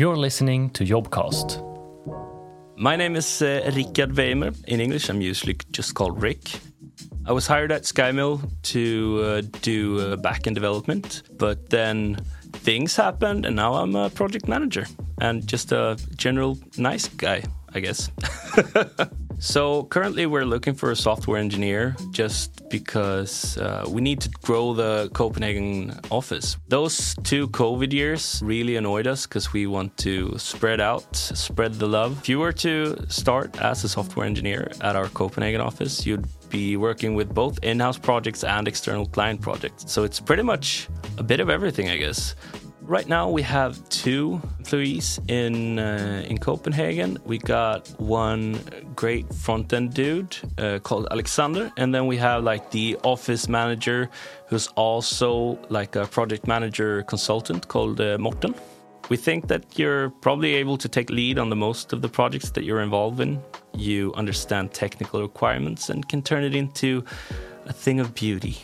You're listening to Jobcast. My name is uh, Rickard Weimer. In English, I'm usually just called Rick. I was hired at SkyMill to uh, do uh, backend development, but then things happened, and now I'm a project manager and just a general nice guy, I guess. So currently, we're looking for a software engineer just because uh, we need to grow the Copenhagen office. Those two COVID years really annoyed us because we want to spread out, spread the love. If you were to start as a software engineer at our Copenhagen office, you'd be working with both in house projects and external client projects. So it's pretty much a bit of everything, I guess. Right now we have two employees in uh, in Copenhagen. We got one great front end dude uh, called Alexander, and then we have like the office manager, who's also like a project manager consultant called uh, Morten. We think that you're probably able to take lead on the most of the projects that you're involved in. You understand technical requirements and can turn it into a thing of beauty.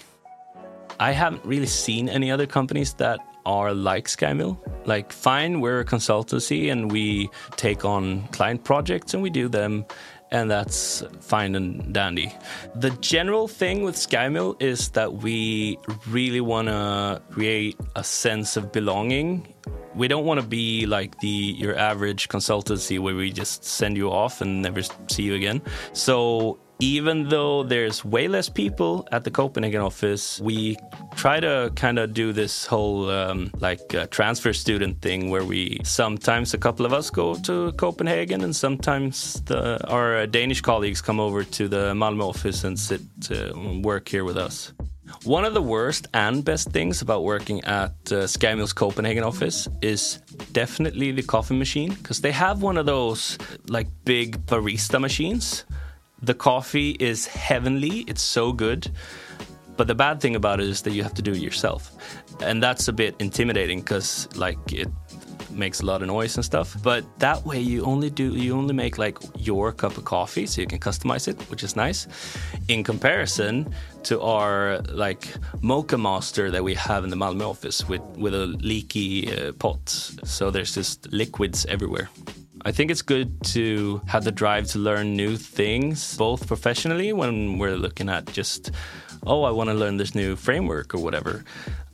I haven't really seen any other companies that are like SkyMill. Like, fine, we're a consultancy and we take on client projects and we do them, and that's fine and dandy. The general thing with SkyMill is that we really want to create a sense of belonging. We don't want to be like the your average consultancy where we just send you off and never see you again. So even though there's way less people at the Copenhagen office, we try to kind of do this whole um, like uh, transfer student thing where we sometimes a couple of us go to Copenhagen and sometimes the, our Danish colleagues come over to the Malmö office and sit to work here with us. One of the worst and best things about working at uh, Copenhagen office is definitely the coffee machine because they have one of those like big barista machines the coffee is heavenly, it's so good. But the bad thing about it is that you have to do it yourself. And that's a bit intimidating because like it makes a lot of noise and stuff. But that way you only do you only make like your cup of coffee so you can customize it, which is nice. In comparison to our like Moccamaster that we have in the Malmö office with with a leaky uh, pot. So there's just liquids everywhere. I think it's good to have the drive to learn new things, both professionally when we're looking at just, oh, I want to learn this new framework or whatever,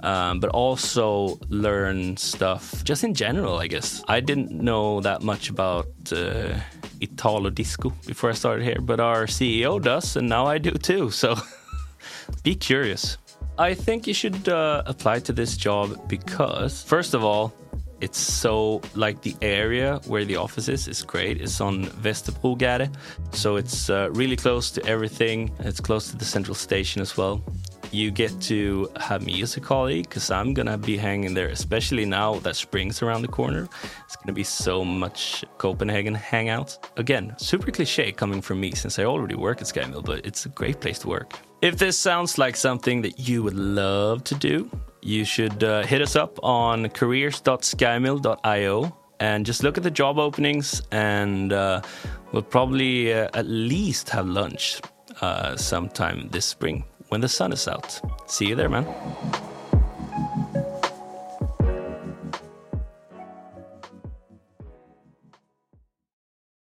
um, but also learn stuff just in general, I guess. I didn't know that much about uh, Italo Disco before I started here, but our CEO does, and now I do too. So be curious. I think you should uh, apply to this job because, first of all, it's so like the area where the office is is great. It's on Vesterbrogade, so it's uh, really close to everything. It's close to the central station as well. You get to have me as a colleague because I'm gonna be hanging there, especially now that spring's around the corner. It's gonna be so much Copenhagen hangout. Again, super cliche coming from me since I already work at SkyMill, but it's a great place to work. If this sounds like something that you would love to do, you should uh, hit us up on careers.skymill.io and just look at the job openings, and uh, we'll probably uh, at least have lunch uh, sometime this spring when the sun is out. See you there, man.